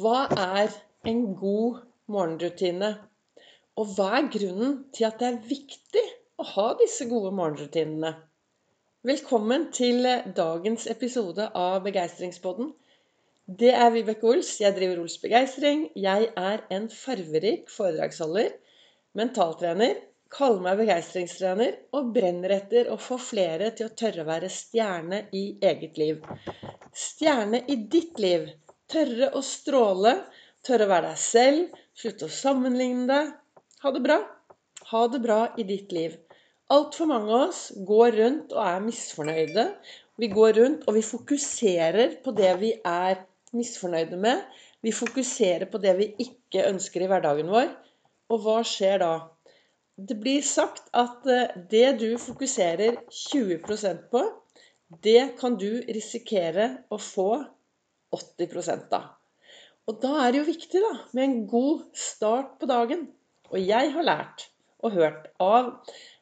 Hva er en god morgenrutine? Og hva er grunnen til at det er viktig å ha disse gode morgenrutinene? Velkommen til dagens episode av Begeistringspodden. Det er Vibeke Ols. Jeg driver Ols Begeistring. Jeg er en farverik foredragsholder, mentaltrener, kaller meg begeistringstrener og brenner etter å få flere til å tørre å være stjerne i eget liv. Stjerne i ditt liv. Tørre å stråle, tørre å være deg selv, slutte å sammenligne deg. Ha det bra. Ha det bra i ditt liv. Altfor mange av oss går rundt og er misfornøyde. Vi går rundt og vi fokuserer på det vi er misfornøyde med. Vi fokuserer på det vi ikke ønsker i hverdagen vår. Og hva skjer da? Det blir sagt at eh, det du fokuserer 20% på, det kan du risikere å få 80 da. Og da er det jo viktig da, med en god start på dagen. Og jeg har lært og hørt av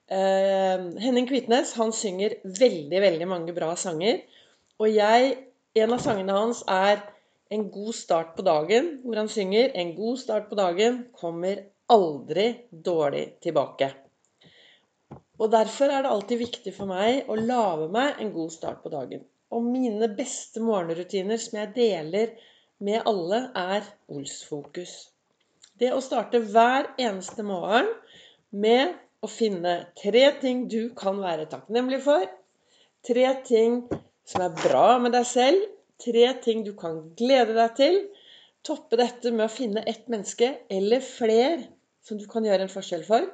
eh, Henning Kvitnes. Han synger veldig, veldig mange bra sanger. Og jeg, en av sangene hans er 'En god start på dagen', hvor han synger 'En god start på dagen kommer aldri dårlig tilbake'. Og Derfor er det alltid viktig for meg å lage meg en god start på dagen. Og mine beste morgenrutiner som jeg deler med alle, er Ols-fokus. Det å starte hver eneste morgen med å finne tre ting du kan være takknemlig for. Tre ting som er bra med deg selv. Tre ting du kan glede deg til. Toppe dette med å finne ett menneske eller fler som du kan gjøre en forskjell for.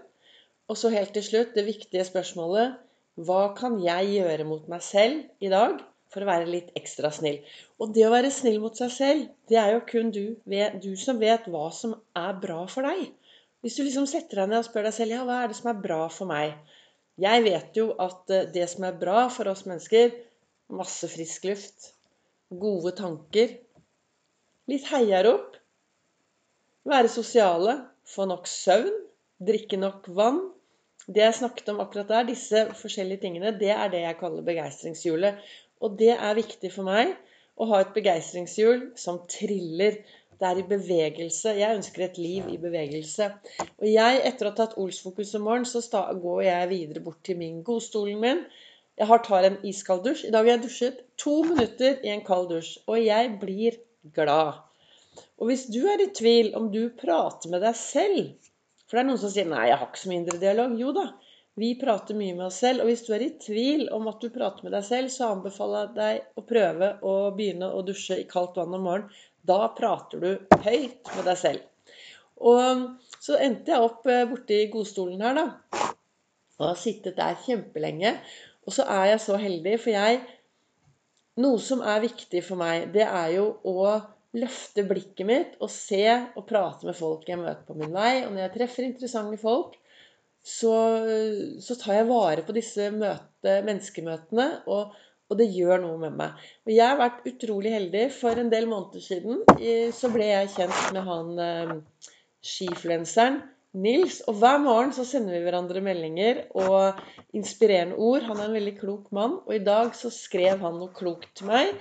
Og så helt til slutt det viktige spørsmålet Hva kan jeg gjøre mot meg selv i dag for å være litt ekstra snill. Og det å være snill mot seg selv, det er jo kun du, du som vet hva som er bra for deg. Hvis du liksom setter deg ned og spør deg selv ja, hva er det som er bra for meg? Jeg vet jo at eh, det som er bra for oss mennesker Masse frisk luft. Gode tanker. Litt heiarop. Være sosiale. Få nok søvn. Drikke nok vann. Det jeg snakket om akkurat der, disse forskjellige tingene, det er det jeg kaller begeistringshjulet. Og det er viktig for meg å ha et begeistringshjul som triller. Det er i bevegelse. Jeg ønsker et liv i bevegelse. Og jeg, etter å ha tatt Ols-fokus om morgenen, så går jeg videre bort til min godstolen min. Jeg tar en iskald dusj. I dag har jeg dusjet to minutter i en kald dusj. Og jeg blir glad. Og hvis du er i tvil om du prater med deg selv For det er noen som sier 'nei, jeg har ikke så mye indre dialog'. Jo da. Vi prater mye med oss selv, og hvis du er i tvil om at du prater med deg selv, så anbefaler jeg deg å prøve å begynne å dusje i kaldt vann om morgenen. Da prater du høyt med deg selv. Og så endte jeg opp eh, borti godstolen her, da. Og har sittet der kjempelenge. Og så er jeg så heldig, for jeg Noe som er viktig for meg, det er jo å løfte blikket mitt og se og prate med folk jeg møter på min vei. Og når jeg treffer interessante folk, så, så, tar jeg vare på disse møte, menneskemøtene, og, og, det gjør noe med meg. Og jeg har vært utrolig heldig. For en del måneder siden så ble jeg kjent med han eh, skifluenseren Nils. Og hver morgen så sender vi hverandre meldinger og inspirerende ord. Han er en veldig klok mann. Og i dag så skrev han noe klokt til meg.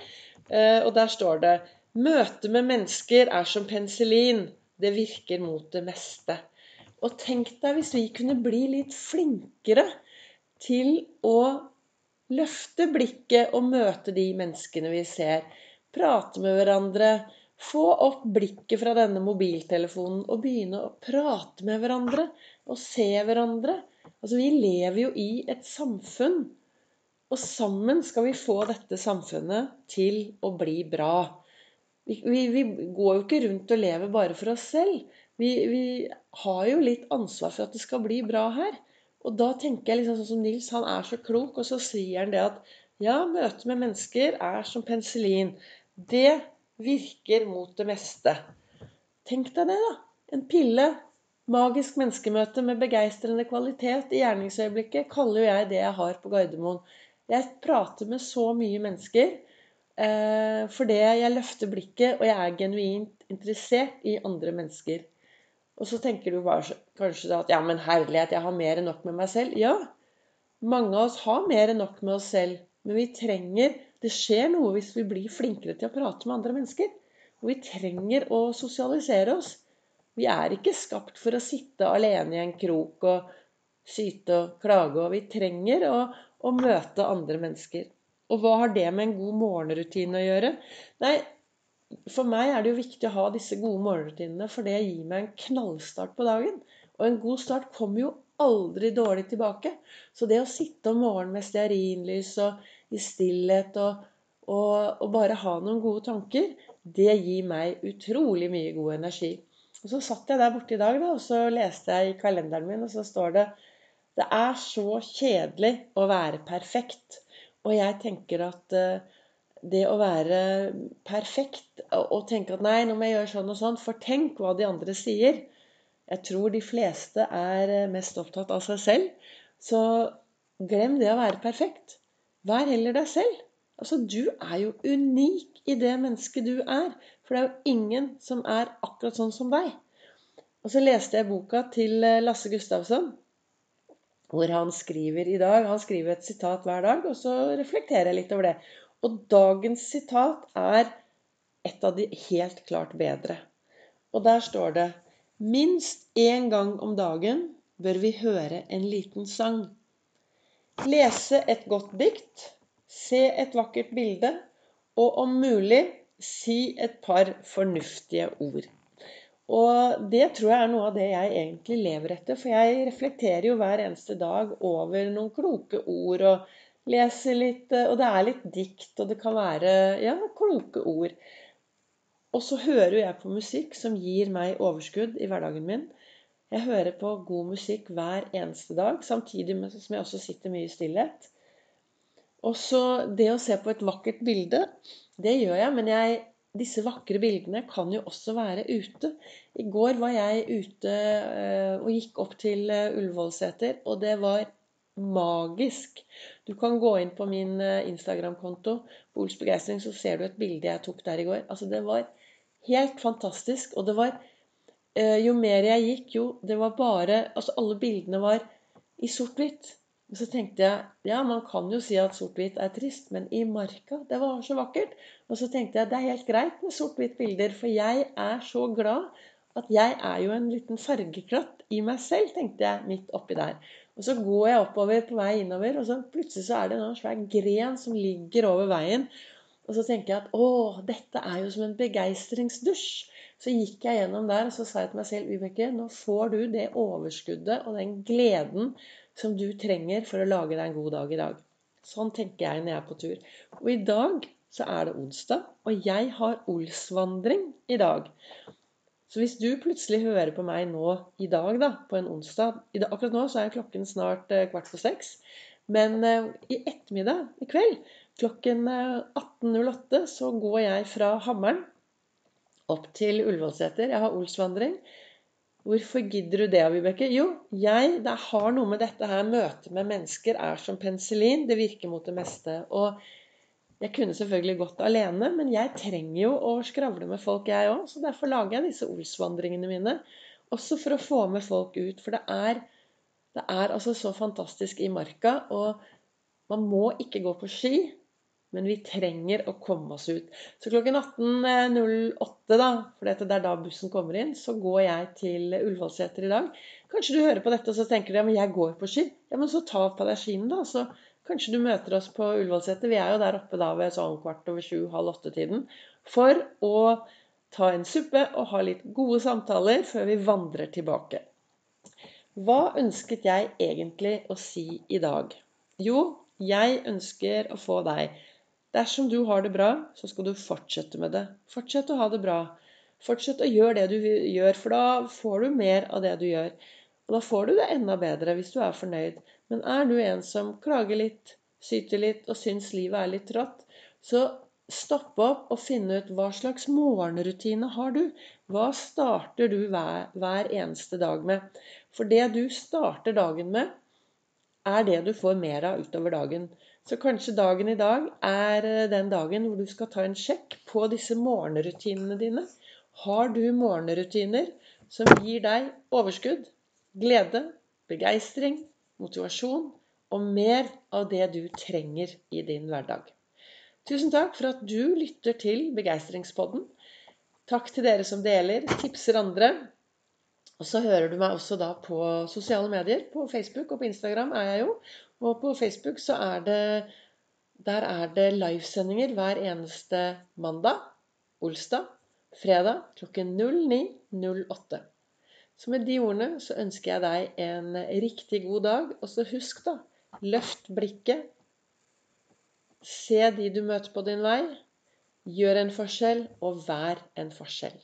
Eh, og der står det Møte med mennesker er som penicillin. Det virker mot det meste. Og tenk deg hvis vi kunne bli litt flinkere til å løfte blikket og møte de menneskene vi ser. Prate med hverandre. Få opp blikket fra denne mobiltelefonen og begynne å prate med hverandre og se hverandre. Altså, vi lever jo i et samfunn. Og sammen skal vi få dette samfunnet til å bli bra. Vi, vi, vi går jo ikke rundt og lever bare for oss selv. Vi, vi, har jo litt ansvar for at det skal bli bra her. Og da tenker jeg liksom sånn som Nils, han er så klok, og så sier han det at ja, møte med mennesker er som penicillin. Det virker mot det meste. Tenk deg det, da. En pille. Magisk menneskemøte med begeistrende kvalitet i gjerningsøyeblikket kaller jo jeg det jeg har på Gardermoen. Jeg prater med så mye mennesker eh, fordi jeg løfter blikket, og jeg er genuint interessert i andre mennesker. Og så tenker du bare, kanskje at ja, men herlighet, jeg har mer enn nok med meg selv. Ja, mange av oss har mer enn nok med oss selv. Men vi trenger Det skjer noe hvis vi blir flinkere til å prate med andre mennesker. Og vi trenger å sosialisere oss. Vi er ikke skapt for å sitte alene i en krok og syte og klage. Og vi trenger å, å møte andre mennesker. Og hva har det med en god morgenrutine å gjøre? Nei, for meg er det jo viktig å ha disse gode morgenrutinene, for det gir meg en knallstart på dagen. Og en god start kommer jo aldri dårlig tilbake. Så det å sitte om morgenen med stearinlys og i stillhet og, og, og, bare ha noen gode tanker, det gir meg utrolig mye god energi. Og Så satt jeg der borte i dag da, og så leste jeg i kalenderen min, og så står det Det er så kjedelig å være perfekt. Og jeg tenker at uh, det å være perfekt og tenke at nei, nå må jeg gjøre sånn og sånn, for tenk hva de andre sier. Jeg tror de fleste er eh, mest opptatt av seg selv. Så glem det å være perfekt. Vær heller deg selv. Altså, Du er jo unik i det mennesket du er. For det er jo ingen som er akkurat sånn som deg. Og så leste jeg boka til eh, Lasse Gustavsson, hvor han skriver i dag Han skriver et sitat hver dag, og så reflekterer jeg litt over det. Og dagens sitat er et av de helt klart bedre. Og der står det Minst én gang om dagen bør vi høre en liten sang. Lese et godt dikt, se et vakkert bilde, og om mulig si et par fornuftige ord. Og det tror jeg er noe av det jeg egentlig lever etter. For jeg reflekterer jo hver eneste dag over noen kloke ord og leser litt Og det er litt dikt, og det kan være ja, kloke ord. Og så hører jeg på musikk som gir meg overskudd i hverdagen min. Jeg hører på god musikk hver eneste dag, samtidig som jeg også sitter mye i stillhet. Og så det å se på et vakkert bilde, det gjør jeg. Men jeg, disse vakre bildene kan jo også være ute. I går var jeg ute eh, og gikk opp til eh, Ullevålseter, og det var magisk. Du kan gå inn på min eh, Instagram-konto, Bols begeistring, så ser du et bilde jeg tok der i går. Altså, det var helt fantastisk. Og det var Eh, jo mer jeg gikk, jo Det var bare Altså, alle bildene var i sort-hvitt. Og så tenkte jeg ja, man kan jo si at sort-hvitt er trist, men i marka Det var så vakkert. Og så tenkte jeg det er helt greit med sort-hvitt bilder, for jeg er så glad at jeg er jo en liten fargeklatt i meg selv, tenkte jeg midt oppi der. Og så går jeg oppover på vei innover, og så plutselig så er det en svær gren som ligger over veien. Og så tenker jeg at å, dette er jo som en begeistringsdusj. Så gikk jeg gjennom der og så sa jeg til meg selv Vibeke, nå får du det overskuddet og den gleden som du trenger for å lage deg en god dag i dag. Sånn tenker jeg når jeg er på tur. Og i dag så er det onsdag, og jeg har Olsvandring i dag. Så hvis du plutselig hører på meg nå i dag, da, på en onsdag dag, Akkurat nå så er klokken snart eh, kvart på seks. Men eh, i ettermiddag, i kveld, klokken 18.08, eh, så går jeg fra Hammeren opp til Ullevålseter. Jeg har Olsvandring. Hvorfor gidder du det, Vibeke? Jo, jeg det har noe med dette her Møtet med mennesker er som penicillin. Det virker mot det meste. Og jeg kunne selvfølgelig gått alene, men jeg trenger jo å skravle med folk, jeg òg. Så derfor lager jeg disse Olsvandringene mine. Også for å få med folk ut. For det er, det er altså så fantastisk i marka. Og man må ikke gå på ski. Men vi trenger å komme oss ut. Så klokken 18.08, da, for det er da bussen kommer inn, så går jeg til Ullevålseter i dag. Kanskje du hører på dette og så tenker du ja, men jeg går på ski. Ja, men så ta på deg skiene, da. Så kanskje du møter oss på Ullevålseter. Vi er jo der oppe da ved sånn kvart over sju-halv åtte-tiden. For å ta en suppe og ha litt gode samtaler før vi vandrer tilbake. Hva ønsket jeg egentlig å si i dag? Jo, jeg ønsker å få deg Dersom du har det bra, så skal du fortsette med det. Fortsett å ha det bra. Fortsett å gjøre det du gjør, for da får du mer av det du gjør. Og da får du det enda bedre hvis du er fornøyd. Men er du en som klager litt, syter litt og syns livet er litt rått, så stopp opp og finne ut hva slags morgenrutine har du. Hva starter du hver, hver eneste dag med? For det du starter dagen med, er det du får mer av utover dagen. Så kanskje dagen i dag er eh, den dagen hvor du skal ta en sjekk på disse morgenrutinene dine. Har du morgenrutiner som gir deg overskudd, glede, begeistring, motivasjon og mer av det du trenger i din hverdag? Tusen takk for at du lytter til Begeistringspodden. Takk til dere som deler, tipser andre. Og så hører du meg også da på sosiale medier. På Facebook og på Instagram er jeg jo. Og på Facebook så er det Der er det livesendinger hver eneste mandag, olsdag, fredag klokken 09.08. Så med de ordene så ønsker jeg deg en riktig god dag. Og så husk, da, løft blikket. Se de du møter på din vei. Gjør en forskjell, og vær en forskjell.